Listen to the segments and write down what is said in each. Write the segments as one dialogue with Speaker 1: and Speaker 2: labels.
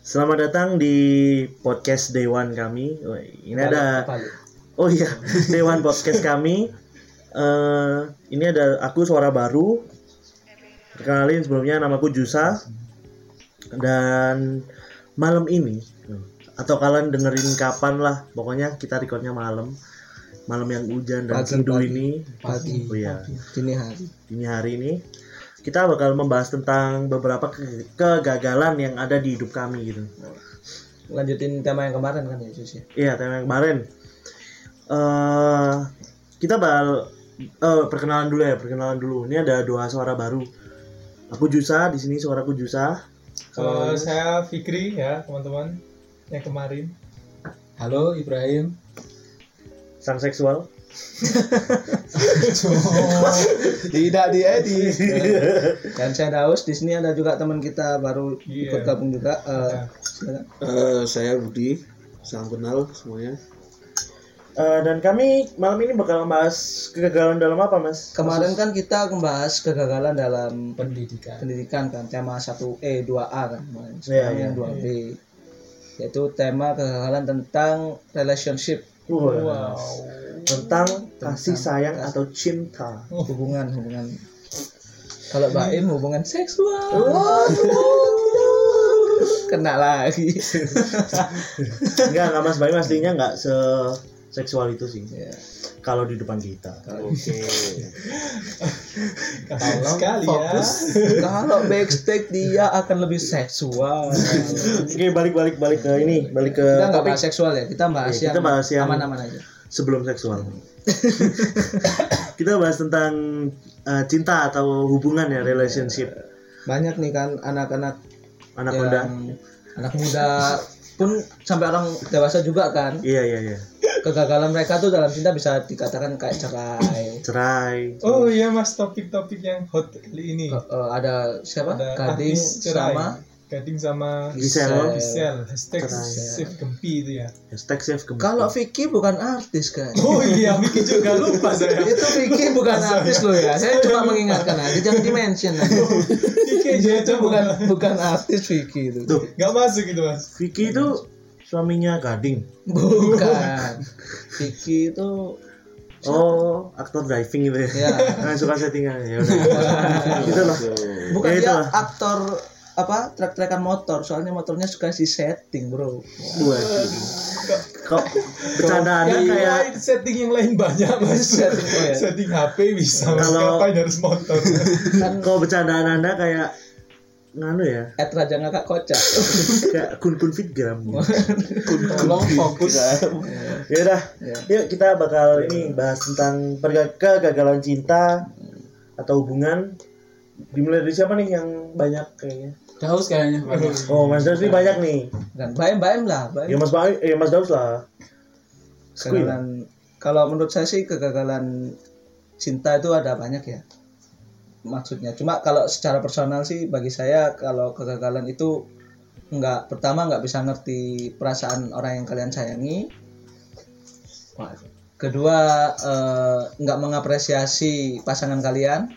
Speaker 1: Selamat datang di podcast Dewan kami. Wah, Ini ada Oh iya, Dewan podcast kami. Eh ini ada aku suara baru. Kenalin sebelumnya namaku Jusa. Dan malam ini atau kalian dengerin kapan lah, pokoknya kita recordnya malam. Malam yang hujan dan
Speaker 2: pagi.
Speaker 1: ini.
Speaker 2: Pagi.
Speaker 1: Oh iya.
Speaker 2: Dini hari.
Speaker 1: Dini hari ini kita bakal membahas tentang beberapa ke- kegagalan yang ada di hidup kami gitu.
Speaker 2: Lanjutin tema yang kemarin kan ya Jus ya.
Speaker 1: Iya, tema yang kemarin. eh kita bakal eh perkenalan dulu ya, perkenalan dulu. Ini ada dua suara baru. Aku Jusa, di sini suaraku Jusa.
Speaker 3: Kalau saya Fikri ya teman-teman yang kemarin.
Speaker 2: Halo Ibrahim.
Speaker 1: Sang seksual.
Speaker 2: Tidak diedit. Dan saya Daus. Di sini ada juga teman kita baru
Speaker 3: Iya.
Speaker 2: ikut gabung juga. Silakan.
Speaker 4: Eh, saya Budi, salam kenal semuanya.
Speaker 1: Eh, dan kami malam ini bakal membahas kegagalan dalam apa, Mas?
Speaker 2: Kemarin kan kita membahas kegagalan dalam
Speaker 3: Pendidikan.
Speaker 2: pendidikan kan tema 1E 2A kan kemarin.
Speaker 1: Iya,
Speaker 2: Sekarang
Speaker 1: iya.
Speaker 2: yang 2B. Yaitu tema kegagalan tentang relationship,
Speaker 1: Wah, Tentang kasih sayang atau cinta.
Speaker 2: hubungan hubungan. Kalau Baim hubungan seksual. Kena lagi.
Speaker 1: Enggak, enggak Mas Bayu aslinya enggak se seksual itu sih.
Speaker 2: Ya.
Speaker 1: Kalau di depan kita.
Speaker 4: Oke.
Speaker 3: Kasih sekali ya.
Speaker 2: Kalau backstage dia akan lebih seksual.
Speaker 1: Oke, balik balik balik ke ini, balik ke
Speaker 2: kita nggak bahas seksual ya, kita bahas
Speaker 1: Iya,
Speaker 2: yang
Speaker 1: kita bahas yang-
Speaker 2: aman-aman aja.
Speaker 1: Sebelum seksual. kita bahas tentang eh, cinta atau hubungan ya, relationship.
Speaker 2: Banyak nih kan anak-anak
Speaker 1: Anak muda.
Speaker 2: anak muda pun sampai orang dewasa juga kan
Speaker 1: Iya, iya, iya.
Speaker 2: kegagalan mereka tuh dalam cinta bisa dikatakan kayak cerai
Speaker 1: Cerai.
Speaker 3: Oh iya mas topik-topik yang hot kali ini.
Speaker 2: Eh, eh, ada siapa
Speaker 3: Ada
Speaker 2: gading sama
Speaker 3: Gading sama
Speaker 1: Gisel.
Speaker 3: Gisel. Hashtag save gempi itu ya.
Speaker 1: Hashtag save kembali.
Speaker 2: kalau Vicky bukan artis kan
Speaker 3: Oh iya Miki juga lupa saya.
Speaker 2: itu Vicky bukan artis loh ya saya cuma mengingatkan aja jangan dimention aja.
Speaker 3: Miki
Speaker 2: itu bukan bukan artis Vicky itu
Speaker 1: Tuh,
Speaker 3: Gak masuk gitu mas.
Speaker 1: Vicky itu suaminya Gading.
Speaker 2: bukan Vicky itu
Speaker 1: Oh, aktor driving gitu ya.
Speaker 2: ya
Speaker 1: Nah, suka settingan ya udah. gitu loh.
Speaker 2: bukan
Speaker 1: Ya,
Speaker 2: dia aktor apa trek-trekan motor soalnya motornya suka si setting bro
Speaker 1: Kok bercandaannya
Speaker 3: Yang
Speaker 1: kayak
Speaker 3: lain setting yang lain banyak mas.
Speaker 2: Setting, oh ya.
Speaker 3: setting HP bisa. Mas.
Speaker 1: Kalau-
Speaker 3: Ngapain harus motor?
Speaker 2: kan
Speaker 1: kok bercandaan Anda kayak nganu ya,
Speaker 2: at raja ngakak kocak
Speaker 1: kayak kun-kun fitgram.
Speaker 3: Tolong fokus.
Speaker 1: ya udah
Speaker 2: Ya.
Speaker 1: yuk kita bakal ini bahas tentang kegagalan cinta atau hubungan dimulai dari siapa nih yang banyak kayaknya
Speaker 5: Daus kayaknya.
Speaker 1: Oh mas Daus ini banyak nih.
Speaker 2: Kan baim baim lah baim.
Speaker 1: Ya mas ba ya mas Daus lah.
Speaker 2: Kegagalan. Kalau menurut saya sih kegagalan cinta itu ada banyak ya maksudnya. Cuma kalau secara personal sih bagi saya kalau kegagalan itu nggak pertama nggak bisa ngerti perasaan orang yang kalian sayangi. Kedua eh, nggak mengapresiasi pasangan kalian.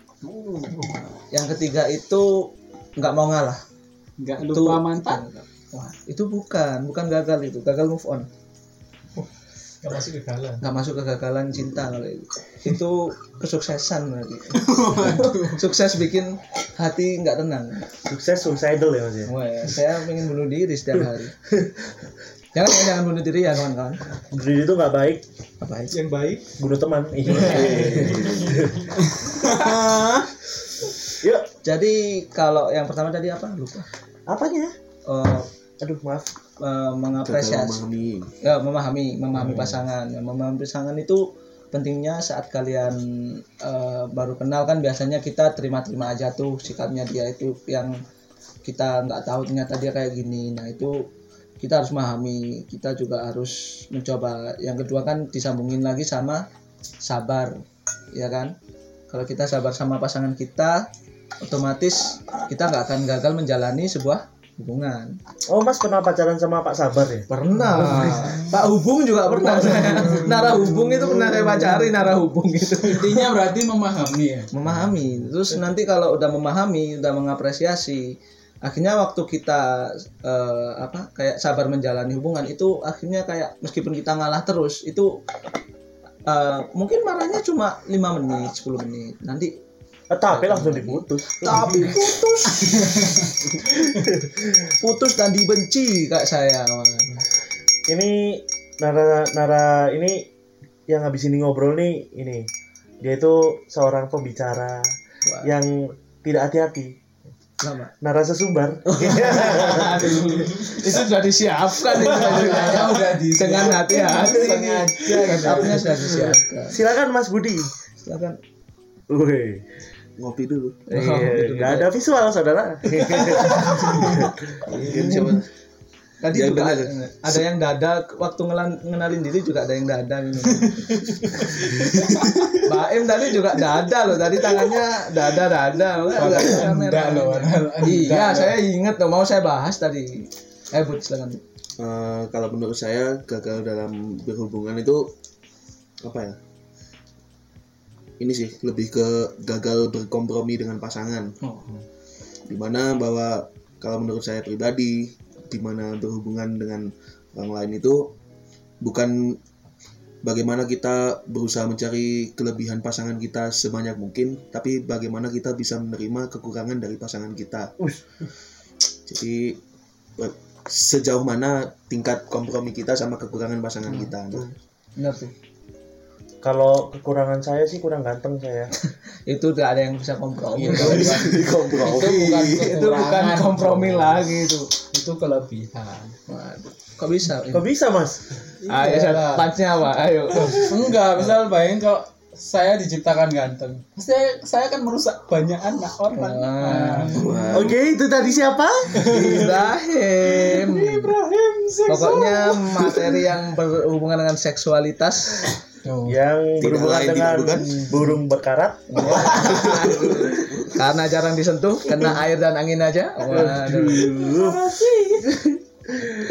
Speaker 2: Yang ketiga itu nggak mau ngalah
Speaker 5: nggak
Speaker 2: Itu-
Speaker 5: lupa mantan.
Speaker 2: Wah, itu bukan bukan gagal itu gagal move on.
Speaker 3: Gak masuk ke galan.
Speaker 2: nggak masuk kegagalan cinta kalau itu. Itu kesuksesan berarti sukses bikin hati nggak tenang.
Speaker 1: Sukses suicidal ya mas ya?
Speaker 2: Wah, ya, saya pengen bunuh diri setiap hari. Jangan ya, jangan bunuh diri ya kawan-kawan.
Speaker 1: Berdiri itu nggak baik.
Speaker 2: Apa itu
Speaker 3: Yang baik.
Speaker 1: bunuh teman. Yuk
Speaker 2: jadi kalau yang pertama tadi apa? Lupa.
Speaker 1: Apanya?
Speaker 2: Eh,
Speaker 1: aduh maaf.
Speaker 2: Eh,
Speaker 4: Gagal
Speaker 2: mengapresiasi
Speaker 4: memahami.
Speaker 2: ya memahami memahami pasangan. Ya, memahami pasangan itu pentingnya saat kalian eh, baru kenal kan biasanya kita terima-terima aja tuh sikapnya dia itu yang kita nggak tahu ternyata dia kayak gini. Nah itu kita harus memahami. Kita juga harus mencoba. Yang kedua kan disambungin lagi sama sabar ya kan? Kalau kita sabar sama pasangan kita otomatis kita nggak akan gagal menjalani sebuah hubungan
Speaker 1: oh mas pernah pacaran sama Pak Sabar ya
Speaker 2: Pernah. Pak Hubung juga pernah. Nara Hubung itu pernah saya pacari Nara Hubung itu.
Speaker 5: intinya berarti memahami ya
Speaker 2: Memahami. Terus nanti kalau udah memahami, udah mengapresiasi, akhirnya waktu kita eh, apa kayak sabar menjalani hubungan itu akhirnya kayak meskipun kita ngalah terus itu eh, mungkin marahnya cuma lima menit 10 menit nanti
Speaker 1: tapi langsung diputus.
Speaker 2: tapi putus putus dan dibenci kayak saya
Speaker 1: Ini Nara Nara ini yang habis ini ngobrol nih ini dia itu seorang pembicara
Speaker 2: Wah.
Speaker 1: yang tidak hati-hati. Nara sesumbar.
Speaker 2: itu sudah disiapkan itu
Speaker 3: Ya, udah di
Speaker 2: dengan hati-hati
Speaker 3: sengaja
Speaker 2: sudah disiapkan
Speaker 1: Silakan Mas Budi.
Speaker 2: silakan
Speaker 1: Wih.
Speaker 4: Ngopi dulu
Speaker 1: Iya, nggak ada visual saudara.
Speaker 4: Mungkin siapa
Speaker 2: Tadi
Speaker 4: Yang
Speaker 2: juga ada, ada yang dada waktu ngelan- ngenalin diri juga ada yang dada gitu. Mbak Em tadi juga dada loh, tadi tangannya dada dada.
Speaker 3: Loh.
Speaker 2: Iya, saya inget loh mau saya bahas tadi. Eh, Bud, silakan.
Speaker 4: Eh, kalau menurut saya gagal dalam berhubungan itu apa ya ini sih lebih ke gagal berkompromi dengan pasangan.
Speaker 2: Oh.
Speaker 4: di mana bahwa kalau menurut saya pribadi di mana berhubungan dengan orang lain itu bukan bagaimana kita berusaha mencari kelebihan pasangan kita sebanyak mungkin tapi bagaimana kita bisa menerima kekurangan dari pasangan kita. Jadi eh, sejauh mana tingkat kompromi kita sama kekurangan pasangan kita. Nah,
Speaker 2: Benar tuh.
Speaker 1: Kalau kekurangan saya sih kurang ganteng saya.
Speaker 2: Itu tidak ada yang bisa kompromi.
Speaker 3: Itu
Speaker 2: itu,
Speaker 3: bukan
Speaker 2: itu bukan kompromi lagi itu.
Speaker 3: Itu kelebihan.
Speaker 2: Waduh, kok bisa?
Speaker 1: Kok bisa mas?
Speaker 2: Ayo, saya punch-nya apa? Ayo.
Speaker 3: Enggak, misal bayangin kalau saya diciptakan ganteng. Saya saya akan merusak banyak anak orang. Nah.
Speaker 1: Oke itu tadi siapa?
Speaker 2: Ibrahim.
Speaker 3: Ibrahim
Speaker 2: Pokoknya materi yang berhubungan dengan seksualitas
Speaker 3: Tuh.
Speaker 1: Yang
Speaker 4: Tidak
Speaker 1: berhubungan
Speaker 4: lain,
Speaker 1: dengan
Speaker 4: bukan.
Speaker 1: burung berkarat.
Speaker 2: karena jarang disentuh, kena air dan angin aja. Waduh.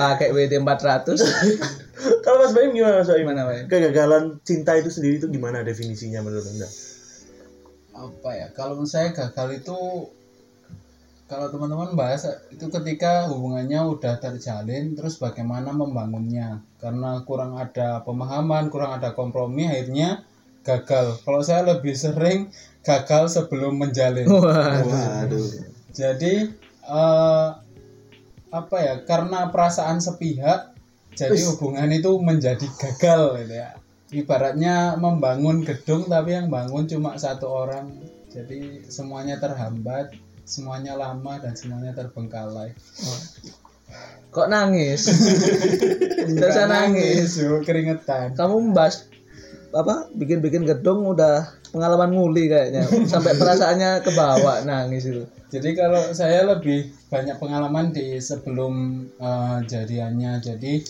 Speaker 2: Pakai WD 400.
Speaker 1: Kalau Mas Baim gimana Mas Baim?
Speaker 2: Gimana, Baim?
Speaker 1: Kegagalan cinta itu sendiri itu gimana definisinya menurut anda?
Speaker 3: apa ya kalau menurut saya gagal itu kalau teman-teman bahas itu ketika hubungannya udah terjalin terus bagaimana membangunnya karena kurang ada pemahaman kurang ada kompromi akhirnya gagal. Kalau saya lebih sering gagal sebelum menjalin.
Speaker 4: Waduh.
Speaker 3: Jadi eh, apa ya karena perasaan sepihak jadi hubungan itu menjadi gagal gitu ya. Ibaratnya membangun gedung tapi yang bangun cuma satu orang. Jadi semuanya terhambat semuanya lama dan semuanya terbengkalai
Speaker 2: Kok nangis? Usah nangis.
Speaker 3: yo, keringetan
Speaker 2: Kamu membahas apa bikin-bikin gedung udah pengalaman nguli kayaknya sampai perasaannya ke bawah nangis itu
Speaker 3: Jadi kalau saya lebih banyak pengalaman di sebelum eh, jadiannya. Jadi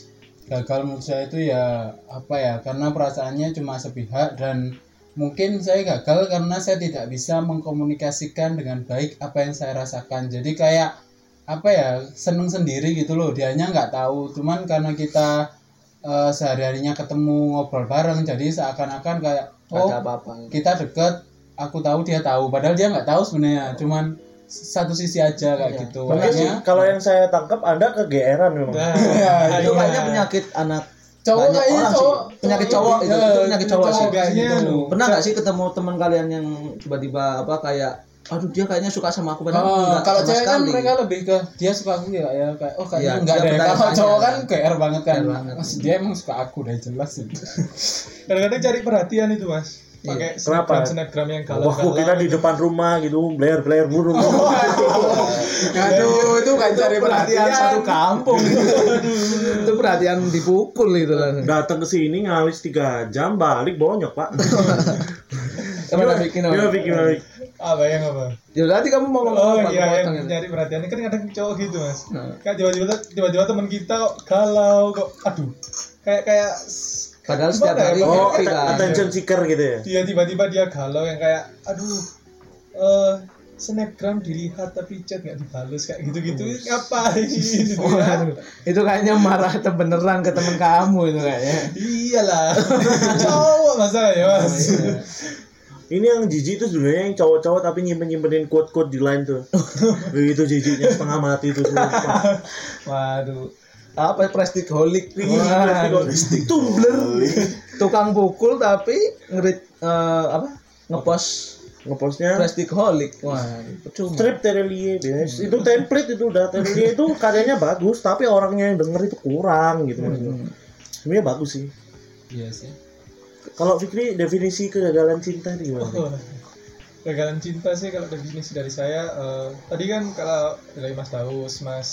Speaker 3: gagal menurut saya itu ya apa ya? Karena perasaannya cuma sepihak dan mungkin saya gagal karena saya tidak bisa mengkomunikasikan dengan baik apa yang saya rasakan. Jadi kayak apa ya seneng sendiri gitu loh. Dianya nggak tahu. Cuman karena kita eh, sehari-harinya ketemu ngobrol bareng, jadi seakan-akan kayak oh
Speaker 2: ada apa-apa
Speaker 3: kita deket aku tahu dia tahu padahal dia nggak tahu sebenarnya cuman satu sisi aja kayak gitu
Speaker 1: Mungkin sih,
Speaker 3: makanya
Speaker 1: kalau yang saya tangkap anda kegeeran memang.
Speaker 3: ya,
Speaker 2: itu
Speaker 3: iya.
Speaker 2: kayaknya penyakit anak
Speaker 3: cowok
Speaker 2: banyak
Speaker 3: kayaknya
Speaker 2: orang sih.
Speaker 3: cowok
Speaker 2: Penyakit cowok itu,
Speaker 3: Iya,
Speaker 2: itu penyakit cowok sih.
Speaker 3: biasanya lu
Speaker 2: pernah nggak sih ketemu teman kalian yang tiba-tiba apa kayak aduh dia kayaknya suka sama aku padahal
Speaker 3: Oh,
Speaker 2: enggak
Speaker 3: kalau cewek kan mereka lebih ke dia suka aku ya ya kayak oh kayaknya
Speaker 2: Iya,
Speaker 3: enggak deh kalau cowok kan GR banget kan.
Speaker 2: Banget.
Speaker 3: Mas, dia emang suka aku udah jelas sih.
Speaker 5: Kadang-kadang cari perhatian itu mas. Pakai
Speaker 1: Kenapa?
Speaker 5: snapgram yang
Speaker 1: Wah,
Speaker 5: galau
Speaker 1: kok kita di depan rumah gitu, blair blair burung.
Speaker 3: aduh itu kan cari
Speaker 2: perhatian satu kampung. Itu perhatian dipukul itu lah
Speaker 1: Datang ke sini ngalis tiga jam, balik bonyok pak.
Speaker 2: Gimana? bikin
Speaker 1: bikin bikin?
Speaker 5: Apa yang apa
Speaker 2: Ya tadi kamu mau ngomong
Speaker 5: oh
Speaker 2: apa?
Speaker 5: iya yang nyari perhatian kan kadang cowok gitu mas
Speaker 2: Nah.
Speaker 5: kayak tiba-tiba tiba-tiba teman kita kok galau kok aduh kayak kayak
Speaker 2: Padahal setiap
Speaker 5: ya,
Speaker 2: hari
Speaker 5: Bang?
Speaker 1: Oh,
Speaker 2: kan.
Speaker 1: attention seeker gitu ya?
Speaker 5: dia tiba-tiba dia galau yang kayak aduh eh snapgram dilihat tapi chat nggak dibalas kayak gitu-gitu ngapain gitu ya.
Speaker 2: Waduh, itu kayaknya marah atau beneran ke temen kamu itu kayaknya.
Speaker 5: iyalah cowok masalah ya mas
Speaker 1: Ini yang jijik itu sebenarnya yang cowok-cowok tapi nyimpen-nyimpenin quote-quote di line tuh. itu jijiknya setengah mati tuh.
Speaker 2: Waduh. Apa plastik holik?
Speaker 1: Iya, Tumbler.
Speaker 2: Tukang pukul tapi ngerit eh, apa? Ngepost
Speaker 1: Ngepostnya
Speaker 2: plastik holik. Wah, percuma.
Speaker 1: strip Terelie biasa. Itu template itu udah Terelie itu karyanya bagus tapi orangnya yang denger itu kurang gitu maksudnya. Sebenarnya bagus sih.
Speaker 3: Iya sih.
Speaker 1: Kalau Fikri definisi kegagalan cinta itu gimana?
Speaker 5: Oh, Kegagalan cinta sih kalau definisi dari saya eh, tadi kan kalau dari Mas Daus, Mas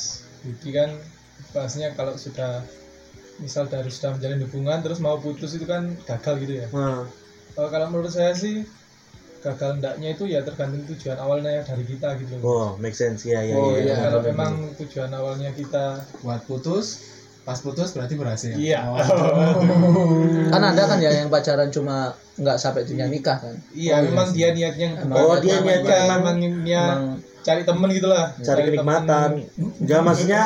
Speaker 5: Budi kan bahasnya kalau sudah misal dari sudah menjalin hubungan terus mau putus itu kan gagal gitu ya.
Speaker 1: Nah,
Speaker 5: Eh, kalau menurut saya sih gagal hendaknya itu ya tergantung tujuan awalnya dari kita gitu loh.
Speaker 1: oh make sense ya ya
Speaker 3: Oh,
Speaker 1: ya.
Speaker 3: iya.
Speaker 5: kalau memang tujuan awalnya kita
Speaker 3: Buat putus, pas putus berarti berhasil.
Speaker 5: Iya.
Speaker 2: Kan ada kan ya yang pacaran cuma nggak sampai dunia nikah kan.
Speaker 5: iya memang dia niatnya
Speaker 1: Oh, dia niatnya
Speaker 5: memang niat
Speaker 2: Emang
Speaker 5: cari temen gitu lah
Speaker 1: Cari kenikmatan. Enggak maksudnya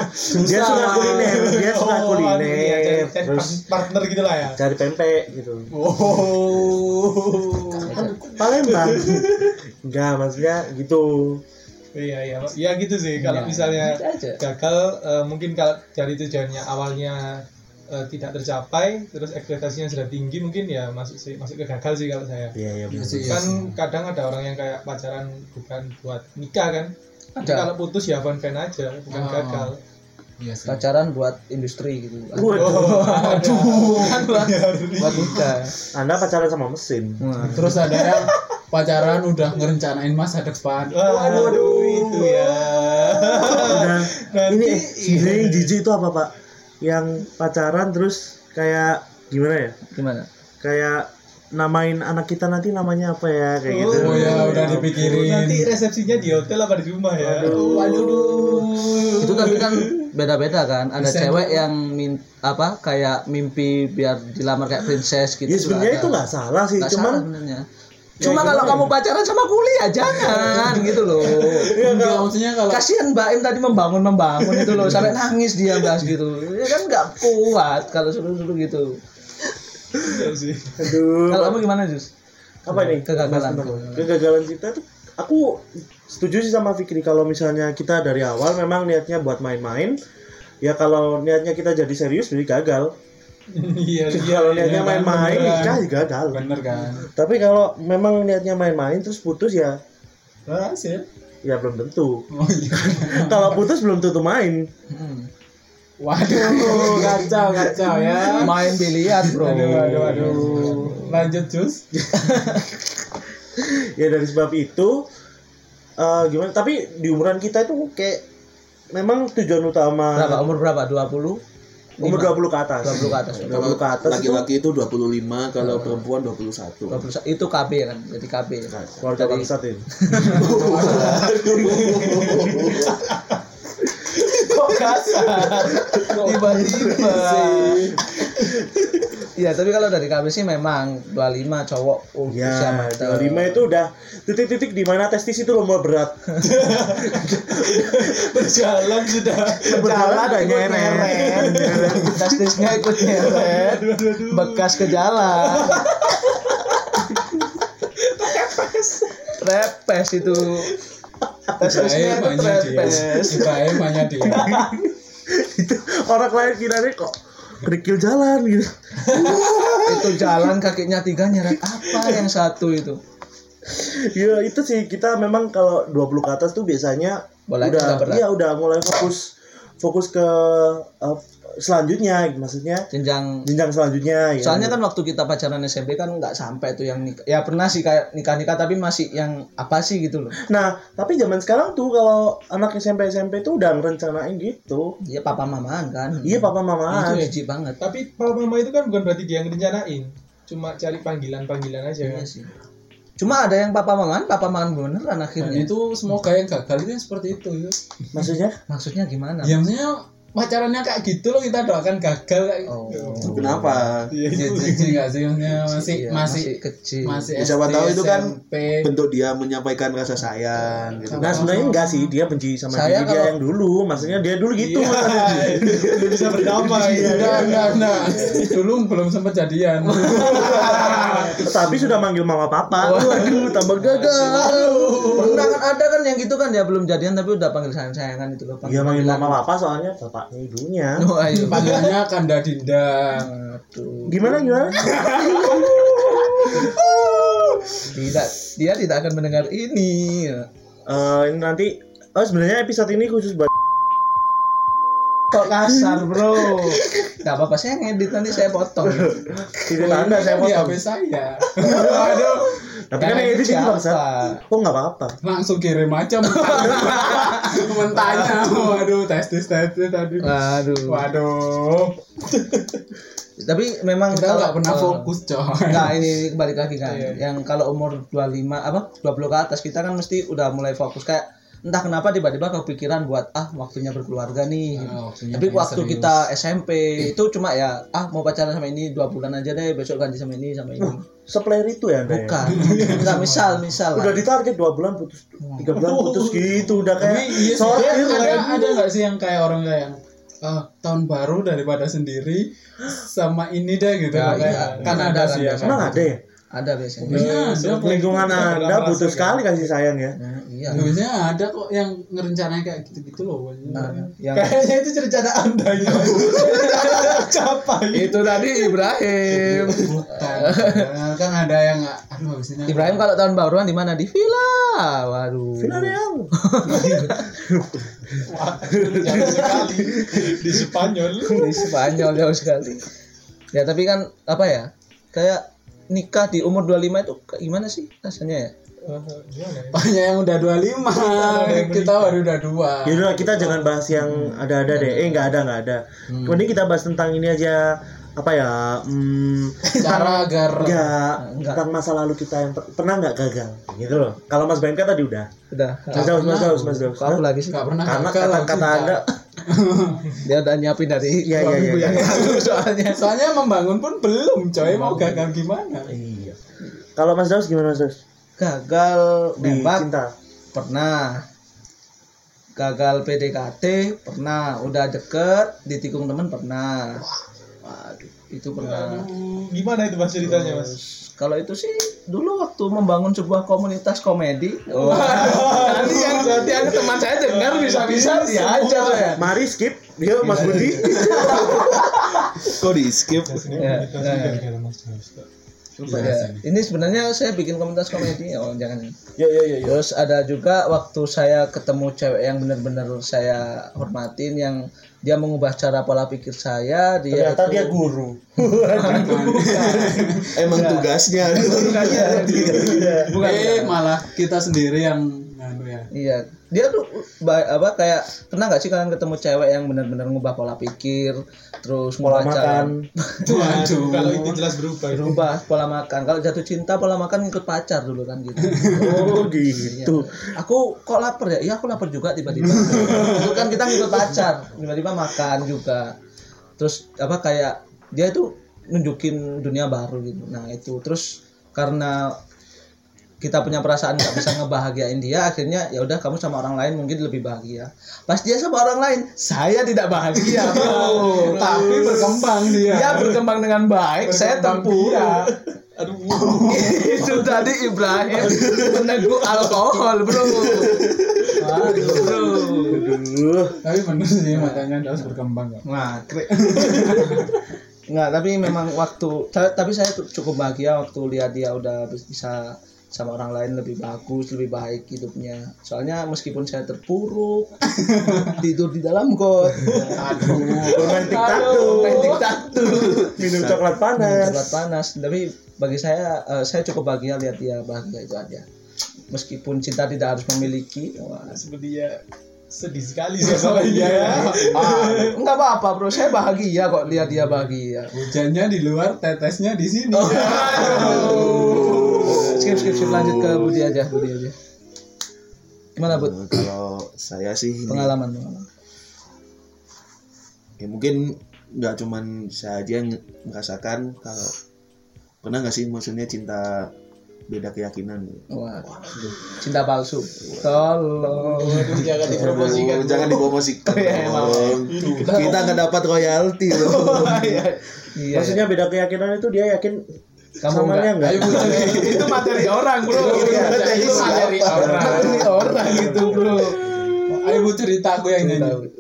Speaker 1: dia suka kuliner, dia suka
Speaker 5: Oh,
Speaker 1: kuliner.
Speaker 5: iya, cari, cari
Speaker 1: Terus
Speaker 5: partner gitu lah ya
Speaker 1: cari pempek gitu.
Speaker 5: oh
Speaker 1: Kan Palembang. Enggak, maksudnya gitu.
Speaker 5: Iya iya ya gitu sih kalau
Speaker 2: Ya,
Speaker 5: misalnya
Speaker 2: gitu
Speaker 5: gagal eh, mungkin kalau dari tujuannya awalnya eh, tidak tercapai terus ekspektasinya sudah tinggi mungkin ya masuk sih masuk ke gagal sih kalau saya
Speaker 1: Iya, iya benar.
Speaker 3: sih, iya
Speaker 5: kan
Speaker 3: sih.
Speaker 5: kadang ada orang yang kayak pacaran bukan buat nikah kan
Speaker 2: Ada.
Speaker 5: kalau putus ya fun fan aja bukan
Speaker 3: Oh.
Speaker 5: gagal
Speaker 3: Iya sih.
Speaker 2: pacaran buat industri gitu.
Speaker 1: Waduh,
Speaker 2: Kan buat buat nikah.
Speaker 1: Anda pacaran sama mesin.
Speaker 3: Terus ada yang pacaran udah ngerencanain masa depan.
Speaker 5: waduh itu ya
Speaker 1: Udah,
Speaker 5: Nanti-
Speaker 1: ini sebenarnya yang jijik itu apa, Pak? Yang pacaran terus kayak gimana ya?
Speaker 2: Gimana?
Speaker 1: Kayak namain anak kita nanti namanya apa ya kayak gitu.
Speaker 3: Oh ya udah dipikirin.
Speaker 5: nanti resepsinya di hotel apa di rumah ya
Speaker 2: Itu tapi kan beda-beda kan. Ada
Speaker 3: Desain
Speaker 2: cewek yang min apa kayak mimpi biar dilamar kayak princess gitu.
Speaker 1: Ya sebenarnya
Speaker 2: ada.
Speaker 1: itu nggak salah sih,
Speaker 2: Nggak
Speaker 1: cuman
Speaker 2: salah sebenarnya. Cuma kalau kamu pacaran sama kuliah jangan gitu loh.
Speaker 3: Enggak, maksudnya kalau
Speaker 2: Kasihan Mbak Im tadi membangun membangun itu loh sampai nangis dia bahas gitu. Ya kan nggak kuat kalau suruh-suruh gitu.
Speaker 5: Iya sih
Speaker 1: aduh
Speaker 2: Kalau kamu gimana Jus?
Speaker 1: apa nih
Speaker 2: Kegagalan.
Speaker 1: kegagalan cinta tuh aku setuju sih sama Fikri kalau misalnya kita dari awal memang niatnya buat main-main ya kalau niatnya kita jadi serius jadi gagal
Speaker 5: iya iya
Speaker 1: kalau
Speaker 5: iya.
Speaker 1: niatnya main-main
Speaker 3: beneran.
Speaker 1: nikah ya gagal
Speaker 3: bener kan.
Speaker 1: tapi kalau memang niatnya main-main terus putus ya
Speaker 3: Berhasil.
Speaker 1: ya belum tentu
Speaker 3: Oh iya.
Speaker 1: kalau putus belum tentu main
Speaker 2: Hmm.
Speaker 3: Waduh, kacau kacau ya.
Speaker 2: Main biliar bro.
Speaker 3: Aduh, aduh, aduh. Lanjut Jus.
Speaker 1: ya dari sebab itu eh, gimana tapi di umuran kita itu kayak memang tujuan utama
Speaker 2: Berapa umur berapa? 20?
Speaker 1: umur 20 ke atas
Speaker 2: 20 ke atas.
Speaker 1: 20 ke atas itu
Speaker 4: Laki-laki itu 25, kalau perempuan 21.
Speaker 2: 20 itu KB kan, jadi KB.
Speaker 1: keluarga bangsat itu
Speaker 2: Kok kasar? Tiba-tiba. Iya, tapi kalau dari KB sih memang 25 cowok oh, usia
Speaker 1: Ya,
Speaker 2: matang.
Speaker 1: 25 itu udah titik-titik di mana testis itu lomba berat.
Speaker 5: berjalan sudah
Speaker 1: Berjalan ada nyeret.
Speaker 2: Testisnya ikut nyeret. Bekas ke jalan. Trepes itu. Testisnya itu trepes.
Speaker 3: Ibrahim hanya dia.
Speaker 1: itu orang lain kiranya kok kerikil jalan gitu.
Speaker 2: itu jalan kakinya tiga nyeret apa yang satu itu?
Speaker 1: Ya itu sih. Kita memang kalau 20 ke atas tuh biasanya
Speaker 2: Bolanya
Speaker 1: udah iya udah mulai fokus fokus ke eh, selanjutnya maksudnya
Speaker 2: jenjang
Speaker 1: jenjang selanjutnya ya.
Speaker 2: soalnya kan waktu kita pacaran SMP kan nggak sampai tuh yang nikah ya pernah sih kayak nikah nikah tapi masih yang apa sih gitu loh
Speaker 1: Nah, tapi zaman sekarang tuh kalau anak SMP SMP tuh udah ngerencanain gitu.
Speaker 2: iya papa mamaan kan
Speaker 1: Iya papa mama.
Speaker 2: itu jijik banget
Speaker 5: tapi papa mama itu kan bukan berarti dia yang rencanain cuma cari panggilan panggilan aja
Speaker 2: Iya
Speaker 5: kan
Speaker 2: sih cuma ada yang papa mamaan papa mamaan beneran akhirnya
Speaker 3: itu semoga yang gagal itu yang seperti itu. Yus.
Speaker 1: Maksudnya?
Speaker 2: maksudnya gimana
Speaker 3: Ya maksudnya pacarannya kayak gitu loh kita doakan gagal kayak
Speaker 2: Oh.
Speaker 4: Kenapa?
Speaker 3: Nggak sih maksudnya masih
Speaker 2: Iya,
Speaker 3: masih
Speaker 2: kecil.
Speaker 3: masih
Speaker 4: Ya, siapa
Speaker 3: SD,
Speaker 4: tahu itu kan
Speaker 3: SMP.
Speaker 4: Bentuk dia menyampaikan rasa sayang gitu.
Speaker 1: Nah sebenarnya enggak sih dia benci sama
Speaker 2: Saya
Speaker 1: diri dia
Speaker 2: kalau-
Speaker 1: yang dulu, maksudnya dia dulu gitu.
Speaker 5: Belum bisa berdamai.
Speaker 3: Enggak, enggak, enggak. Dulu belum sempat jadian.
Speaker 1: Tapi sudah manggil mama papa. Waduh, tambah gagal.
Speaker 2: Pernah kan ada kan yang gitu kan dia belum jadian tapi udah panggil sayang sayangan itu loh.
Speaker 1: Dia manggil mama papa soalnya bapaknya ibunya.
Speaker 2: Oh, ayo.
Speaker 3: Panggilannya Kanda Dinda.
Speaker 2: Aduh.
Speaker 1: Gimana gimana?
Speaker 2: Tidak, dia tidak akan mendengar ini.
Speaker 1: Eh, ini nanti oh sebenarnya episode ini khusus buat
Speaker 2: Kok kasar, Bro? Enggak apa-apa, saya ngedit nanti saya potong.
Speaker 1: tidak tanda saya
Speaker 3: Di
Speaker 1: potong.
Speaker 3: HP saya. Waduh,
Speaker 1: Tapi kan itu sih
Speaker 2: siapa?
Speaker 1: bangsa. Oh nggak apa-apa.
Speaker 3: langsung kirim aja mentanya. Waduh, testis testis tadi.
Speaker 2: Waduh.
Speaker 3: Waduh.
Speaker 2: Tapi memang
Speaker 3: Kita nggak pernah fokus, coy.
Speaker 2: Nah ini balik lagi kan Yang kalau umur 25 apa 20 ke atas kita kan mesti udah mulai fokus kayak entah kenapa tiba-tiba kepikiran buat ah waktunya berkeluarga nih.
Speaker 3: Ah, waktunya
Speaker 2: Tapi waktu
Speaker 3: serius.
Speaker 2: kita SMP itu cuma ya ah mau pacaran sama ini dua bulan aja deh besok ganti sama ini sama ini.
Speaker 1: Seplayer itu ya ya?
Speaker 2: Bukan. Enggak misal misal.
Speaker 1: Udah ditarget dua bulan putus, tiga bulan putus gitu udah
Speaker 3: Tapi
Speaker 1: kayak
Speaker 3: iya sih, ada, ada nggak sih yang kayak orang kayak yang ah, tahun baru daripada sendiri sama ini deh gitu
Speaker 2: Ya,
Speaker 3: Kayak-
Speaker 2: iya.
Speaker 3: kan
Speaker 2: Kan
Speaker 3: ada
Speaker 2: ada,
Speaker 3: sih
Speaker 2: kan
Speaker 3: ya
Speaker 1: Emang ada ya?
Speaker 2: Ada biasanya.
Speaker 3: Biasanya ada
Speaker 1: Lingkungan Anda butuh sekali kasih sayang ya.
Speaker 2: Nah, iya.
Speaker 3: Biasanya ada kok yang ngerencanain kayak gitu-gitu loh.
Speaker 2: Nah, yang
Speaker 5: Kayaknya itu rencana anda ya. Capai.
Speaker 2: itu tadi Ibrahim.
Speaker 3: Bukan. kan ada yang aduh habis ini.
Speaker 2: Ibrahim kalau tahun baruan di mana? Di villa. Waduh.
Speaker 1: Villarreal.
Speaker 5: Jauh sekali di Spanyol.
Speaker 2: di Spanyol jauh sekali. Ya tapi kan apa ya? Kayak nikah di umur 25 itu gimana sih rasanya ya?
Speaker 3: Banyak yang udah 25 kita baru udah dua
Speaker 1: Ya udah kita jangan bahas yang ada-ada deh. Eh nggak ada nggak ada. Mending kita bahas tentang ini aja apa ya? Hmm,
Speaker 3: cara agar
Speaker 1: nggak
Speaker 2: Nggak.
Speaker 1: tentang masa lalu kita yang per- pernah nggak gagal gitu loh. Kalau Mas BMK tadi udah.
Speaker 2: Udah.
Speaker 1: Mas Daus, Mas Daus, Mas Daus.
Speaker 2: Lagi sih?
Speaker 3: nggak pernah
Speaker 1: Karena kata-kata
Speaker 3: kita.
Speaker 1: Anda
Speaker 2: Dia udah nyiapin dari
Speaker 1: Iya, iya,
Speaker 2: minggu
Speaker 1: iya.
Speaker 2: yang lalu soalnya.
Speaker 3: soalnya membangun pun belum coy mau gagal gimana
Speaker 1: Iya. Kalau Mas Daus gimana Mas Daus?
Speaker 2: Gagal
Speaker 1: Di
Speaker 2: nembak
Speaker 1: cinta.
Speaker 2: pernah. Gagal PDKT pernah. Udah deket ditikung temen pernah. Waduh, itu pernah.
Speaker 5: Gimana itu mas ceritanya mas?
Speaker 2: Kalau itu sih dulu waktu membangun sebuah komunitas komedi. nanti yang nanti yang teman saya dengar bisa-bisa dia aja saya.
Speaker 1: Mari skip. Yuk Mas Budi.
Speaker 4: Kok di skip?
Speaker 2: Ya, ya. Ya, ini sebenarnya saya bikin komunitas komedi oh jangan
Speaker 1: Ya ya ya. ya.
Speaker 2: terus ada juga waktu saya ketemu cewek yang benar-benar saya hormatin yang dia mengubah cara pola pikir saya dia
Speaker 1: Ternyata
Speaker 2: itu-
Speaker 1: dia guru.
Speaker 4: Emang tugasnya.
Speaker 2: bukan.
Speaker 3: Eh malah kita sendiri yang anu ya.
Speaker 2: Iya, dia tuh ba- apa kayak pernah nggak sih kalian ketemu cewek yang benar-benar ngubah pola pikir, terus
Speaker 1: Pola makan.
Speaker 3: Waduh.
Speaker 5: Kalau itu jelas berubah. itu.
Speaker 2: berubah pola makan. Kalau jatuh cinta pola makan ngikut pacar dulu kan gitu.
Speaker 1: Oh
Speaker 2: Iya.
Speaker 1: gitu.
Speaker 2: Aku kok lapar ya? Iya aku lapar juga tiba-tiba. itu kan kita ngikut pacar, tiba-tiba makan juga. Terus apa kayak dia itu nunjukin dunia baru gitu. Nah itu terus karena kita punya perasaan nggak bisa ngebahagiain dia akhirnya ya udah kamu sama orang lain mungkin lebih bahagia. Pas dia sama orang lain saya tidak bahagia bro.
Speaker 3: Tapi berkembang dia.
Speaker 2: Dia berkembang dengan baik saya
Speaker 3: Berkembang
Speaker 2: terpuruk
Speaker 3: dia.
Speaker 5: Aduh.
Speaker 2: itu tadi Ibrahim meneguk alkohol bro. Waduh, bro.
Speaker 1: Aduh.
Speaker 3: tapi bener sih makanya harus berkembang kok
Speaker 2: Ngakrik. Nggak, tapi memang waktu ta- tapi saya tuh cukup bahagia waktu lihat dia udah bisa sama orang lain lebih bagus, lebih baik hidupnya. Soalnya meskipun saya terpuruk tidur di dalam got. Aduh,
Speaker 1: Bermain tiktok
Speaker 2: main tiktok
Speaker 1: Minum coklat panas.
Speaker 2: Coklat panas. Tapi bagi saya eh, saya cukup bahagia lihat dia bahagia itu aja. Meskipun cinta tidak harus memiliki. Wah,
Speaker 5: Sepertinya sedih sekali saya sama dia ya.
Speaker 2: Ah, enggak apa-apa, Bro. Saya bahagia kok lihat dia bahagia.
Speaker 3: hujannya di luar tetesnya di sini
Speaker 2: skip skip skip lanjut ke Budi aja Budi aja gimana Bud
Speaker 4: Kalau saya sih ini
Speaker 2: pengalaman pengalaman.
Speaker 4: ya mungkin nggak cuman saya aja yang merasakan kalau pernah nggak sih maksudnya cinta beda keyakinan gitu.
Speaker 2: Wah, cinta palsu. Tolong.
Speaker 3: Jangan dipromosikan.
Speaker 4: Jangan dipromosikan
Speaker 2: Iya,
Speaker 4: dong. kita nggak dapat royalti loh
Speaker 2: Iya.
Speaker 1: Maksudnya beda keyakinan itu dia yakin
Speaker 2: Kamu
Speaker 1: samanya enggak?
Speaker 3: Ayo Bu, itu materi orang bro.
Speaker 4: Iya,
Speaker 3: itu materi
Speaker 4: siapa?
Speaker 3: orang.
Speaker 2: Materi orang
Speaker 3: gitu bro. Ayo bu cerita aku yang nyanyi.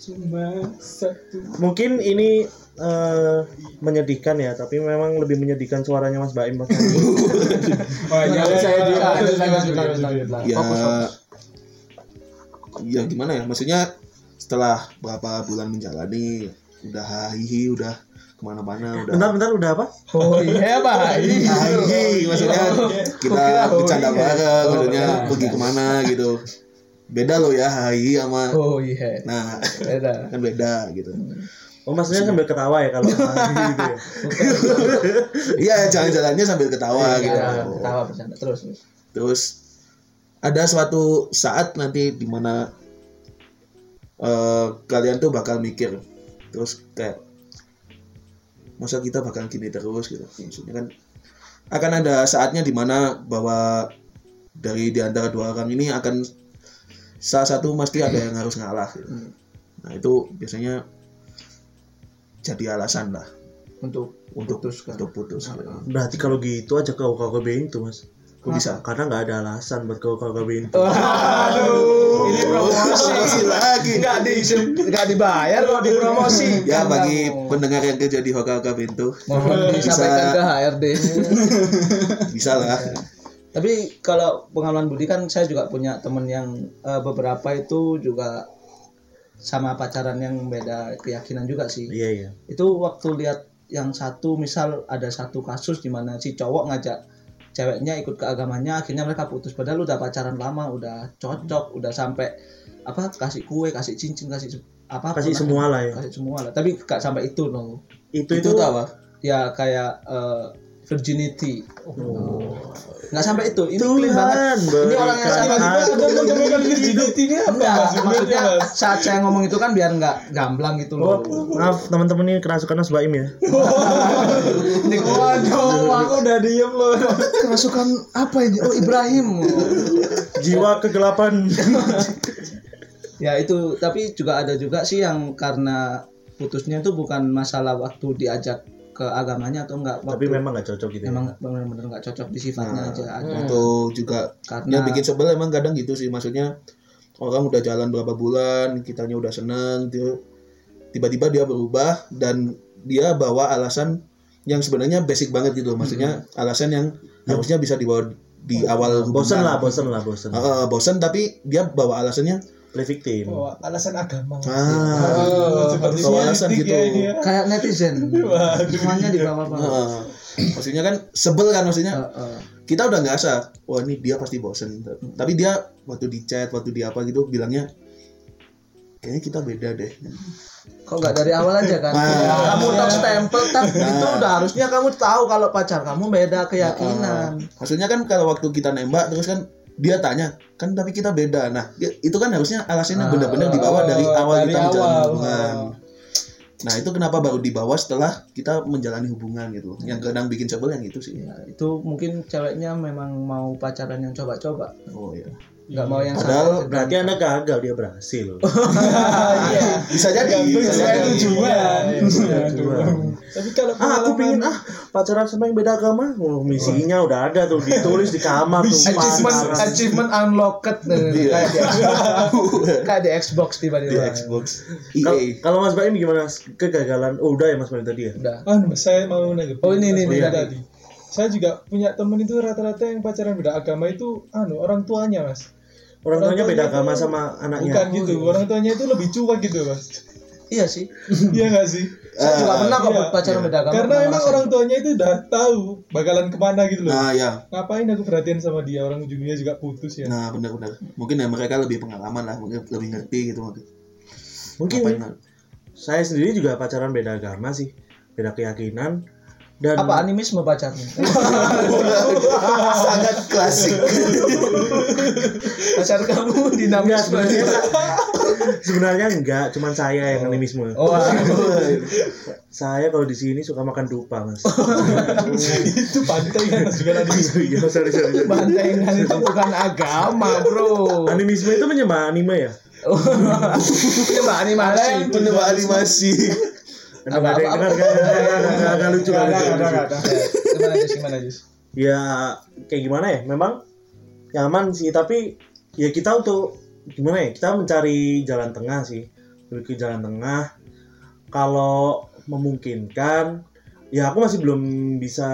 Speaker 3: Cuma satu.
Speaker 1: Mungkin ini eh, menyedihkan ya, tapi memang lebih menyedihkan suaranya Mas Baim Mas.
Speaker 3: Oh iya, saya di
Speaker 4: ya ya gimana ya maksudnya setelah berapa bulan menjalani udah hihi udah ke mana-mana udah
Speaker 1: Bentar bentar udah apa?
Speaker 2: Oh iya, Pak.
Speaker 4: Hihi, maksudnya kita
Speaker 2: Kira, oh,
Speaker 4: bercanda
Speaker 2: iya.
Speaker 4: bareng
Speaker 2: Oh,
Speaker 4: maksudnya
Speaker 2: iya.
Speaker 4: pergi ke mana gitu beda loh ya hihi sama
Speaker 2: Oh iya.
Speaker 4: nah
Speaker 2: Beda.
Speaker 4: kan beda gitu
Speaker 1: Oh maksudnya sambil ketawa ya kalau gitu ya.
Speaker 4: iya jalan-jalannya sambil ketawa gitu
Speaker 2: Iya, ketawa bercanda terus. terus.
Speaker 4: terus ada suatu saat nanti di mana eh kalian tuh bakal mikir terus kayak masa kita bakal gini terus gitu maksudnya kan akan ada saatnya di mana bahwa dari di antara dua orang ini akan salah satu pasti ada yang harus ngalah gitu. nah itu biasanya jadi alasan lah
Speaker 2: Untuk
Speaker 4: untuk
Speaker 2: Putuskan.
Speaker 4: untuk putus gitu.
Speaker 1: Berarti kalau gitu aja kau kau itu mas.
Speaker 4: Kok bisa
Speaker 1: Karena nggak ada alasan buat kau kau itu.
Speaker 2: Aduh, ini promosi.
Speaker 4: Lagi.
Speaker 2: Enggak di enggak dibayar kok di promosi.
Speaker 4: Ya
Speaker 2: Kan
Speaker 4: bagi pendengar yang kerja di Hoka Hoka Pintu
Speaker 2: mohon disampaikan ke HRD.
Speaker 4: bisa lah.
Speaker 2: Tapi kalau pengalaman Budi kan saya juga punya temen yang eh, beberapa itu juga sama pacaran yang beda keyakinan juga sih.
Speaker 1: Iya iya.
Speaker 2: Itu waktu lihat yang satu misal ada satu kasus di mana si cowok ngajak ceweknya ikut ke agamanya akhirnya mereka putus padahal udah pacaran lama udah cocok udah sampai apa kasih kue kasih cincin kasih apa
Speaker 1: Kasih semua lah ya.
Speaker 2: kasih semua lah tapi gak sampai itu dong
Speaker 1: Itu
Speaker 4: Itu
Speaker 1: itu
Speaker 4: apa?
Speaker 2: ya kayak eh, virginity
Speaker 1: Oh.
Speaker 2: nggak sampai itu ini clean banget
Speaker 1: Tuhan
Speaker 2: ini orang yang sama
Speaker 1: aku.
Speaker 5: Anda menggambarkan virginity ini apa
Speaker 2: Enggak,
Speaker 5: mas?
Speaker 2: maksudnya
Speaker 5: Mas?
Speaker 2: saat saya ngomong itu kan biar nggak gamblang gitu
Speaker 1: Oh,
Speaker 2: loh.
Speaker 1: maaf teman-teman ini kerasukan Mas Baim ya.
Speaker 5: Waduh, aku udah diem loh.
Speaker 2: Kerasukan apa ini? Oh Ibrahim.
Speaker 1: Jiwa kegelapan.
Speaker 2: ya itu, tapi juga ada juga sih yang karena putusnya itu bukan masalah waktu diajak ke agamanya atau enggak
Speaker 1: Tapi
Speaker 2: waktu
Speaker 1: memang nggak cocok gitu. ya.
Speaker 2: memang benar-benar nggak cocok di sifatnya
Speaker 4: Nah,
Speaker 2: aja ada.
Speaker 4: Itu juga
Speaker 2: Karena
Speaker 4: yang bikin sebel emang kadang gitu sih maksudnya orang udah jalan berapa bulan kitanya udah seneng gitu. tiba-tiba dia berubah dan dia bawa alasan yang sebenarnya basic banget gitu maksudnya alasan yang harusnya bisa dibawa di awal hubungan.
Speaker 1: lah, bosen lah, bosen.
Speaker 4: Eh, bosen tapi dia bawa alasannya
Speaker 1: Play victim.
Speaker 5: Oh, alasan agama.
Speaker 4: ah
Speaker 5: Oh, seperti
Speaker 4: alasan gitu
Speaker 5: ya ya.
Speaker 2: kayak netizen semuanya di bawah bawah.
Speaker 4: Maksudnya kan sebel kan maksudnya
Speaker 2: Heeh.
Speaker 4: kita udah nggak asa wah ini dia pasti bosen tapi dia waktu di chat waktu di apa gitu bilangnya kayaknya kita beda deh
Speaker 2: Kok nggak dari awal aja kan?
Speaker 4: Nah.
Speaker 2: kamu tak stempel tak itu udah harusnya kamu tahu kalau pacar kamu beda keyakinan.
Speaker 4: maksudnya kan kalau waktu kita nembak terus kan dia tanya kan tapi kita beda. Nah itu kan harusnya alasannya benar-benar dibawa dari awal
Speaker 5: dari
Speaker 4: kita menjalani
Speaker 5: awal.
Speaker 4: hubungan. Nah itu kenapa baru dibawa setelah kita menjalani hubungan gitu yang kadang bikin sebel yang itu sih.
Speaker 2: Ya, itu mungkin ceweknya memang mau pacaran yang coba-coba,
Speaker 4: oh iya
Speaker 2: nggak mau yang
Speaker 4: Padahal.
Speaker 1: Berarti Anda gagal, dia berhasil.
Speaker 4: bisa jadi bisa jadi
Speaker 5: tujuan. Aduh. Tapi kalau
Speaker 1: ah, aku pingin ah pacaran sama yang beda agama. Oh, misinya udah ada tuh ditulis di kamar tuh.
Speaker 2: achievement achievement unlocked
Speaker 4: Iya.
Speaker 2: kayak di kayak di Xbox
Speaker 4: di
Speaker 2: tiba-tiba
Speaker 4: Xbox
Speaker 1: Kal-
Speaker 4: EA
Speaker 1: Kalau Mas Baim gimana kegagalan? Oh, udah ya Mas Baim tadi ya.
Speaker 2: udah
Speaker 5: Anu, saya mau nanya.
Speaker 2: Oh, ini, ini, tadi.
Speaker 5: Saya juga punya temen itu rata-rata yang pacaran beda agama itu anu orang tuanya mas.
Speaker 1: Orang tuanya beda agama sama anaknya.
Speaker 5: Bukan gitu, orang tuanya itu lebih cuek gitu mas.
Speaker 2: iya sih
Speaker 5: Iya nggak sih?
Speaker 2: saya juga pernah kok
Speaker 5: iya.
Speaker 2: pacaran beda agama
Speaker 5: Karena emang orang tuanya itu udah tahu bakalan ke mana gitu loh.
Speaker 4: nah ya
Speaker 5: Ngapain aku perhatian sama dia orang ujungnya juga putus ya.
Speaker 4: nah benar-benar mungkin ya mereka lebih pengalaman lah mungkin lebih ngerti gitu
Speaker 1: Mungkin
Speaker 4: Ngapain-
Speaker 1: saya sendiri juga pacaran beda agama sih, beda keyakinan dan
Speaker 2: apa animisme pacarnya
Speaker 4: sangat klasik
Speaker 2: pacar kamu dinamis
Speaker 1: sebenarnya
Speaker 2: banget
Speaker 1: Sebenarnya enggak, cuman saya yang animisme.
Speaker 2: Oh,
Speaker 1: Saya kalau di sini suka makan dupa, Mas.
Speaker 5: itu pantai kan Mas juga tadi.
Speaker 1: Iya, sorry, sorry, sorry.
Speaker 2: bantengan itu bukan agama, Bro.
Speaker 1: Animisme itu menyembah anime ya?
Speaker 2: Coba animasi.
Speaker 4: Penyembah animasi.
Speaker 1: Aduh, nggak ada yang dengar, nggak ada, nggak ada, nggak ada, nggak lucu, nggak lucu, nggak lucu.
Speaker 2: Gimana Jus? Gimana Jus?
Speaker 1: Ya, kayak gimana ya? Memang nyaman sih, tapi ya kita untuk gimana ya? Kita mencari jalan tengah sih, lebih ke jalan tengah. Kalau memungkinkan, ya aku masih belum bisa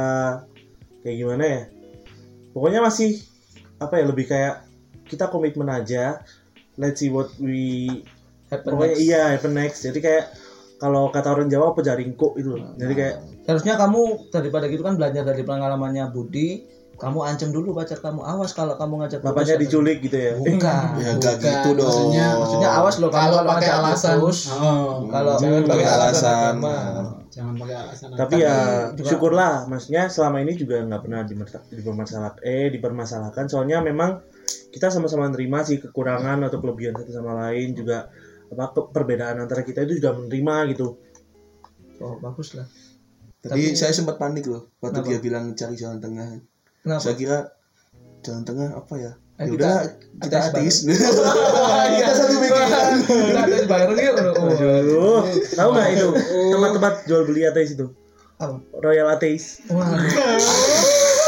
Speaker 1: kayak gimana ya? Pokoknya masih apa ya? Lebih kayak kita komitmen aja. Let's see what we
Speaker 2: Happen
Speaker 1: pokoknya
Speaker 2: next.
Speaker 1: iya happen next. Jadi kayak kalau kata orang Jawa apa jaringkuk itu loh. Jadi kayak
Speaker 2: Harusnya kamu daripada gitu kan belajar dari pengalamannya Budi, kamu ancam dulu pacar kamu. Awas kalau kamu ngajak
Speaker 1: bapaknya diculik gitu ya.
Speaker 2: Bukan.
Speaker 4: Ya enggak
Speaker 3: Bukan,
Speaker 4: gitu dong.
Speaker 3: maksudnya-
Speaker 2: Maksudnya awas loh
Speaker 3: kalau
Speaker 2: kalau
Speaker 3: pakai alasan
Speaker 2: putus.
Speaker 3: oh,
Speaker 2: Kalau
Speaker 5: Jangan
Speaker 4: pakai
Speaker 5: pakai alasan
Speaker 3: jangan pakai alasan
Speaker 1: Tapi ya
Speaker 2: juga-
Speaker 1: syukurlah, maksudnya selama ini juga nggak pernah dipermasalahkan, eh dipermasalahkan. Soalnya memang kita sama-sama nerima sih kekurangan atau kelebihan satu sama lain juga apa perbedaan antara kita itu juga menerima gitu.
Speaker 2: Oh, bagus lah.
Speaker 4: Tadi
Speaker 2: Tapi-
Speaker 4: saya sempat panik loh waktu
Speaker 2: Kenapa?
Speaker 4: dia bilang cari jalan tengah.
Speaker 2: Kenapa?
Speaker 4: Saya kira jalan tengah apa ya?
Speaker 2: Eh,
Speaker 4: Ya
Speaker 2: kita-
Speaker 4: udah kita
Speaker 2: ateis
Speaker 4: ateis. Kita satu pikiran.
Speaker 2: Kita ada bayar gitu. Oh,
Speaker 1: tahu nggak itu tempat-tempat jual beli ateis itu?
Speaker 2: Apa?
Speaker 1: Royal Ateis.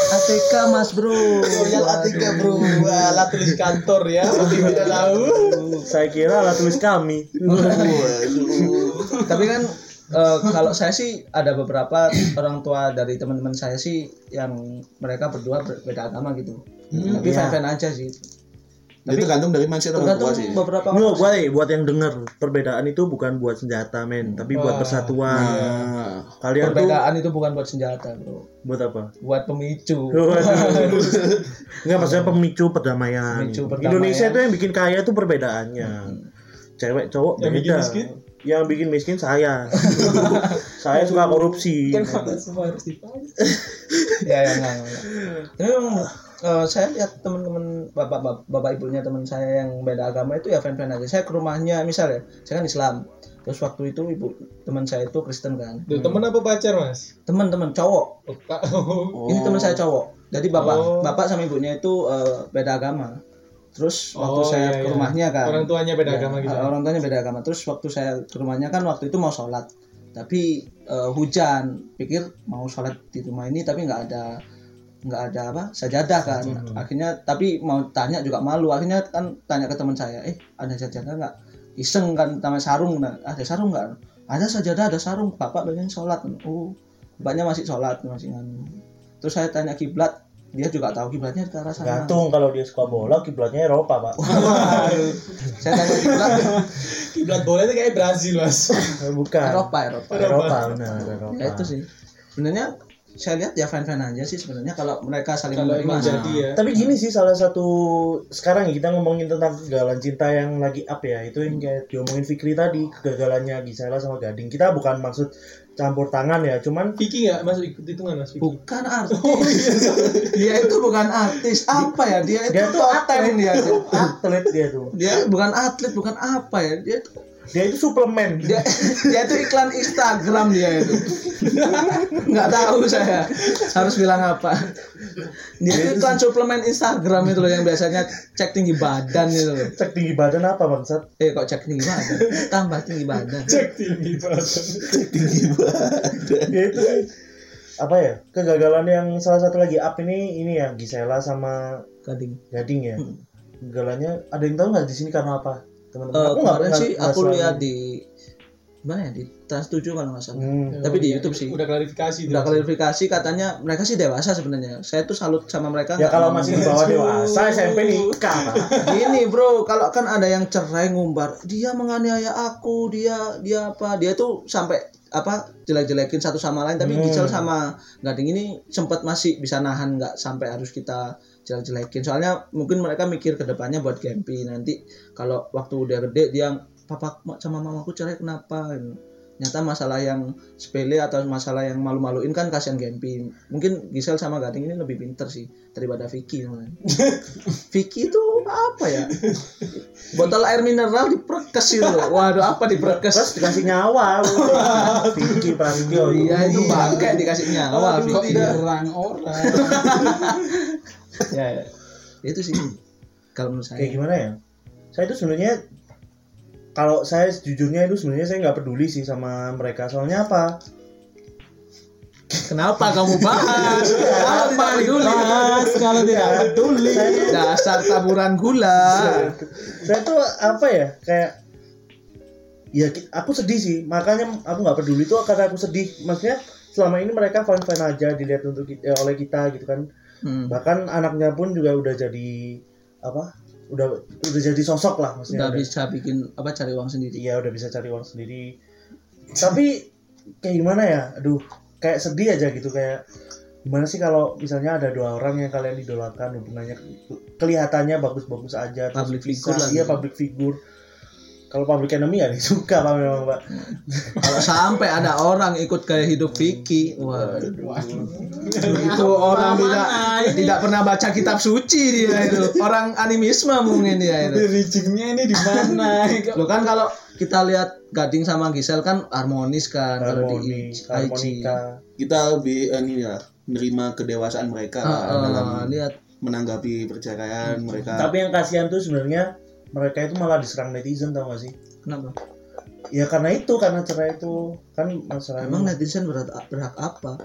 Speaker 2: ATK Mas Bro.
Speaker 4: Royal ATK, bro.
Speaker 5: Wah, lah tulis kantor ya. Tidak tahu.
Speaker 1: Saya kira alat tulis kami.
Speaker 2: Tapi kan eh, kalau saya sih ada beberapa orang tua dari teman-teman saya sih yang mereka berdua berbeda agama gitu. Tapi
Speaker 1: Iya.
Speaker 2: fan-fan aja sih.
Speaker 4: Itu tergantung dari mindset orang tua sih.
Speaker 2: beberapa
Speaker 1: Nggak, buat buat yang dengar perbedaan itu bukan buat senjata men, tapi buat
Speaker 5: Wah.
Speaker 1: persatuan.
Speaker 4: Nah,
Speaker 1: Kalian tuh
Speaker 2: perbedaan itu bukan buat senjata, Bro.
Speaker 1: buat apa?
Speaker 2: Buat pemicu.
Speaker 1: Enggak maksudnya pemicu perdamaian.
Speaker 2: Pemicu perdamaian.
Speaker 1: Indonesia itu yang bikin kaya tuh perbedaannya. Cewek cowok
Speaker 5: Yang bikin
Speaker 1: beda.
Speaker 5: miskin?
Speaker 1: Yang bikin miskin saya. saya suka korupsi.
Speaker 5: Kan semua harus dipakai.
Speaker 2: ya ya enggak. Tapi eh, saya lihat teman-teman bapak, bapak bapak ibunya teman saya yang beda agama itu ya fan-fan aja. Saya ke rumahnya misal ya, saya kan Islam. Terus waktu itu ibu teman saya itu Kristen kan.
Speaker 5: Tuh, temen apa pacar, Mas?
Speaker 2: Teman-teman cowok.
Speaker 5: Oh.
Speaker 2: Ini teman saya cowok. Jadi bapak
Speaker 5: Oh.
Speaker 2: bapak sama ibunya itu eh, beda agama. Terus waktu
Speaker 5: Oh,
Speaker 2: saya
Speaker 5: iya,
Speaker 2: ke
Speaker 5: iya.
Speaker 2: rumahnya kan.
Speaker 5: Orang tuanya beda
Speaker 2: Ya,
Speaker 5: agama gitu.
Speaker 2: eh, Orang tuanya beda agama. Terus waktu saya ke rumahnya kan waktu itu mau sholat. Tapi eh, hujan. Pikir mau sholat di rumah ini tapi nggak ada nggak ada apa sajadah kan. Akhirnya tapi mau tanya juga malu. Akhirnya kan tanya ke teman saya, eh ada sajadah nggak? Iseng kan sama sarung. Nah, ada sarung nggak? Ada sajadah, ada sarung. Bapak pengen sholat. Oh, bapaknya masih sholat masih nganu. Terus saya tanya kiblat, dia juga tahu kiblatnya ke arah sana.
Speaker 1: Gantung kalau dia suka bola kiblatnya Eropa, Pak.
Speaker 2: saya tanya kiblat
Speaker 5: Kiblat bola itu kayak Brazil, Mas.
Speaker 1: Bukan.
Speaker 2: Eropa, Eropa.
Speaker 1: Eropa, benar, Eropa.
Speaker 2: Ya itu sih. Sebenarnya saya lihat ya fan-fan aja sih sebenarnya kalau mereka saling
Speaker 5: Kalau
Speaker 2: menerima.
Speaker 5: jadi ya.
Speaker 1: Tapi gini sih salah satu sekarang ya kita ngomongin tentang kegagalan cinta yang lagi up ya itu yang kayak diomongin Fikri tadi kegagalannya Gisela sama Gading kita bukan maksud campur tangan ya cuman
Speaker 5: Vicky nggak masuk ikut hitungan, Mas? Vicky.
Speaker 2: Bukan artis. dia itu bukan artis. Apa ya? Dia itu
Speaker 1: dia tuh
Speaker 2: atlet dia. tuh.
Speaker 1: atlet dia tuh
Speaker 2: Dia bukan atlet, bukan apa ya? Dia itu
Speaker 1: dia itu suplemen
Speaker 2: dia, dia itu iklan Instagram dia itu. Nggak tahu saya harus bilang apa. Dia itu iklan suplemen Instagram itu loh yang biasanya cek tinggi badan itu loh.
Speaker 1: cek tinggi badan apa bangsat
Speaker 2: Eh kok cek tinggi badan? Tambah tinggi badan.
Speaker 5: Cek tinggi banget.
Speaker 4: tinggi banget.
Speaker 1: dia itu apa ya kegagalan yang salah satu lagi up ini ini ya Gisela sama
Speaker 2: Gading.
Speaker 1: Gading ya
Speaker 2: Hmm.
Speaker 1: kegagalannya ada yang tahu nggak di sini karena apa teman-teman
Speaker 2: Eh,
Speaker 1: Aku
Speaker 2: kemarin sih aku lihat di mana ya di Trans 7 kalau nggak salah.
Speaker 1: Hmm.
Speaker 2: Tapi di YouTube sih.
Speaker 5: Udah klarifikasi.
Speaker 2: Udah klarifikasi katanya mereka sih dewasa sebenarnya. Saya tuh salut sama mereka.
Speaker 1: ya kalau masih di bawah dewasa SMP nikah.
Speaker 2: Gini bro, kalau kan ada yang cerai ngumbar, dia menganiaya aku, dia dia apa, dia tuh sampai apa jelek-jelekin satu sama lain. Tapi
Speaker 1: Hmm.
Speaker 2: Gisel sama Gading ini sempat masih bisa nahan nggak sampai harus kita jelek-jelekin. Soalnya mungkin mereka mikir ke depannya buat Gempi nanti kalau waktu udah gede dia papa sama mamaku cerai kenapa? nyata masalah yang sepele atau masalah yang malu-maluin kan kasihan Gempi mungkin Gisel sama Gading ini lebih pinter sih daripada Vicky. Vicky itu apa ya botol air mineral diperkes itu loh. waduh apa diperkes
Speaker 1: Terus dikasih nyawa. Vicky Prasetyo.
Speaker 2: iya itu bangke dikasih nyawa
Speaker 3: kok
Speaker 2: Vicky
Speaker 3: nyerang orang
Speaker 2: ya, ya. itu sih. Kalau menurut
Speaker 1: Kayak
Speaker 2: saya
Speaker 1: gimana ya? Saya itu sebenarnya kalau saya jujurnya itu sebenarnya saya nggak peduli sih sama mereka. Soalnya apa?
Speaker 2: kenapa kamu bahas? Tidak peduli?
Speaker 5: kalau tidak peduli.
Speaker 2: dasar taburan gula.
Speaker 1: Saya tuh apa ya? Kayak ya aku sedih sih. Makanya aku nggak peduli itu karena aku sedih. Maksudnya selama ini mereka fine fine aja dilihat untuk eh, oleh kita gitu kan
Speaker 2: Hmm.
Speaker 1: bahkan anaknya pun juga udah jadi apa udah udah jadi sosok lah maksudnya.
Speaker 2: Udah
Speaker 1: udah-
Speaker 2: bisa bikin apa cari uang sendiri.
Speaker 1: Iya udah bisa cari uang sendiri. Tapi kayak gimana ya? Aduh kayak sedih aja gitu kayak gimana sih kalau misalnya ada dua orang yang kalian idolakan hubungannya ke- kelihatannya bagus-bagus aja terus
Speaker 2: Public
Speaker 1: bisa-
Speaker 2: figure lah
Speaker 1: iya
Speaker 2: gitu.
Speaker 1: public figure kalau public enemy ya suka pak memang pak.
Speaker 2: Kalau sampai ada orang ikut gaya hidup Vicky, wah itu orang tidak tidak pernah baca kitab suci dia itu. Orang animisme mungkin dia itu.
Speaker 3: bridgingnya ini di mana?
Speaker 2: Lo kan kalau kita lihat Gading sama Gisel kan harmonis kan kalau di
Speaker 1: harmonis
Speaker 2: IG.
Speaker 1: harmonika.
Speaker 4: Kita lebih eh, ini ya menerima kedewasaan mereka
Speaker 2: Ah, ah,
Speaker 4: dalam
Speaker 2: lihat.
Speaker 4: menanggapi perceraian mereka.
Speaker 1: Tapi yang kasihan tuh sebenarnya mereka itu malah diserang netizen tau gak sih
Speaker 2: kenapa?
Speaker 1: ya karena itu karena cerai itu kan masalah
Speaker 2: Emang netizen berhak, berhak apa?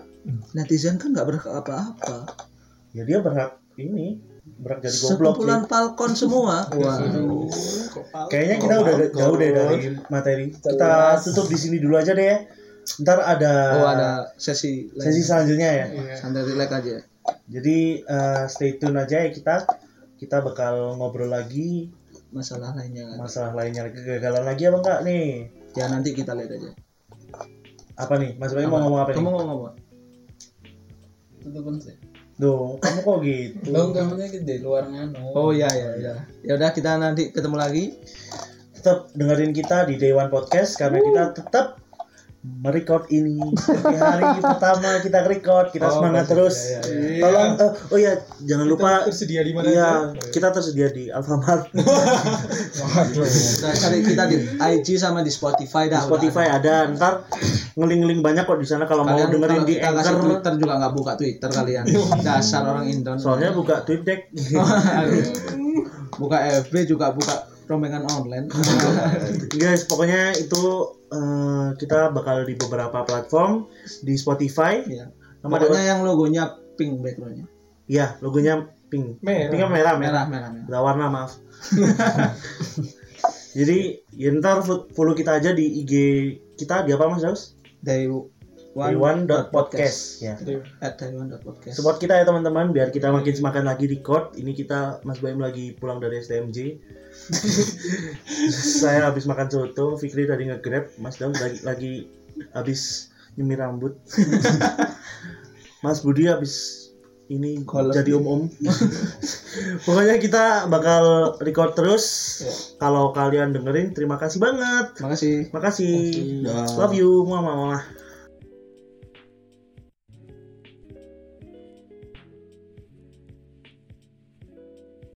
Speaker 2: Netizen kan nggak berhak apa-apa.
Speaker 1: ya dia berhak ini berhak jadi goblok sih.
Speaker 2: Sekumpulan falcon semua. Waduh.
Speaker 1: Kayaknya kita udah jauh deh dari materi. Kita tutup di sini dulu aja deh ya. Ntar ada,
Speaker 2: Oh ada sesi lain.
Speaker 1: sesi selanjutnya ya.
Speaker 2: santai relax aja.
Speaker 1: Jadi eh, stay tune aja ya kita. Kita bakal ngobrol lagi
Speaker 2: Masalah lainnya.
Speaker 1: masalah lainnya kegagalan lagi apa enggak nih?
Speaker 2: Ya nanti kita lihat aja.
Speaker 1: Apa nih? Mas Bayu mau ngomong apa
Speaker 2: Kamu
Speaker 1: nih?
Speaker 2: mau ngomong?
Speaker 3: tutupin sih
Speaker 1: Duh, kamu kok gitu?
Speaker 3: lo maksudnya di luar nganu
Speaker 2: Oh iya iya iya. Ya udah kita nanti ketemu lagi.
Speaker 1: Tetap dengerin kita di One Podcast karena kita tetap merecord ini hari pertama kita record kita
Speaker 5: Oh,
Speaker 1: semangat terus
Speaker 5: Ya, ya,
Speaker 1: tolong eh, oh ya jangan lupa
Speaker 5: tersedia di mana
Speaker 1: Iya,
Speaker 5: aja?
Speaker 1: kita tersedia di Alfamart.
Speaker 2: Nah, cari kita di IG sama di Spotify dah.
Speaker 1: Spotify ada, ntar ngeling-ngeling banyak kok di sana kalau mau dengerin
Speaker 2: kalau
Speaker 1: di
Speaker 2: kita
Speaker 1: Anchor.
Speaker 2: Twitter juga nggak buka Twitter kalian. Dasar orang Indon.
Speaker 1: Soalnya buka deck.
Speaker 2: buka FB juga buka rombongan online.
Speaker 1: Guys, pokoknya itu eh, kita bakal di beberapa platform di Spotify.
Speaker 2: Iya.
Speaker 1: Nama
Speaker 2: Pokoknya yang logonya pink backgroundnya.
Speaker 1: Iya, logonya pink.
Speaker 5: Merah.
Speaker 1: Pinknya merah, merah.
Speaker 2: Merah merah merah.
Speaker 1: Udah warna, maaf. Jadi, ya ntar fo- follow kita aja di IG kita di apa Mas Daus?
Speaker 2: Day
Speaker 1: Day one dot podcast. Ya.
Speaker 2: At dayone.podcast.
Speaker 1: Support kita ya teman-teman biar kita makin semakin lagi record. Ini kita Mas Baim lagi pulang dari STMJ. Saya habis makan soto, Fikri tadi nge-grab, Mas Daud lagi lagi habis nyemir rambut. Mas Budi habis ini
Speaker 2: Kolot.
Speaker 1: jadi om-om. Pokoknya kita bakal record terus. Kalau kalian dengerin terima kasih banget.
Speaker 2: Makasih.
Speaker 1: Makasih.
Speaker 4: Dah.
Speaker 1: Love you, mama mama.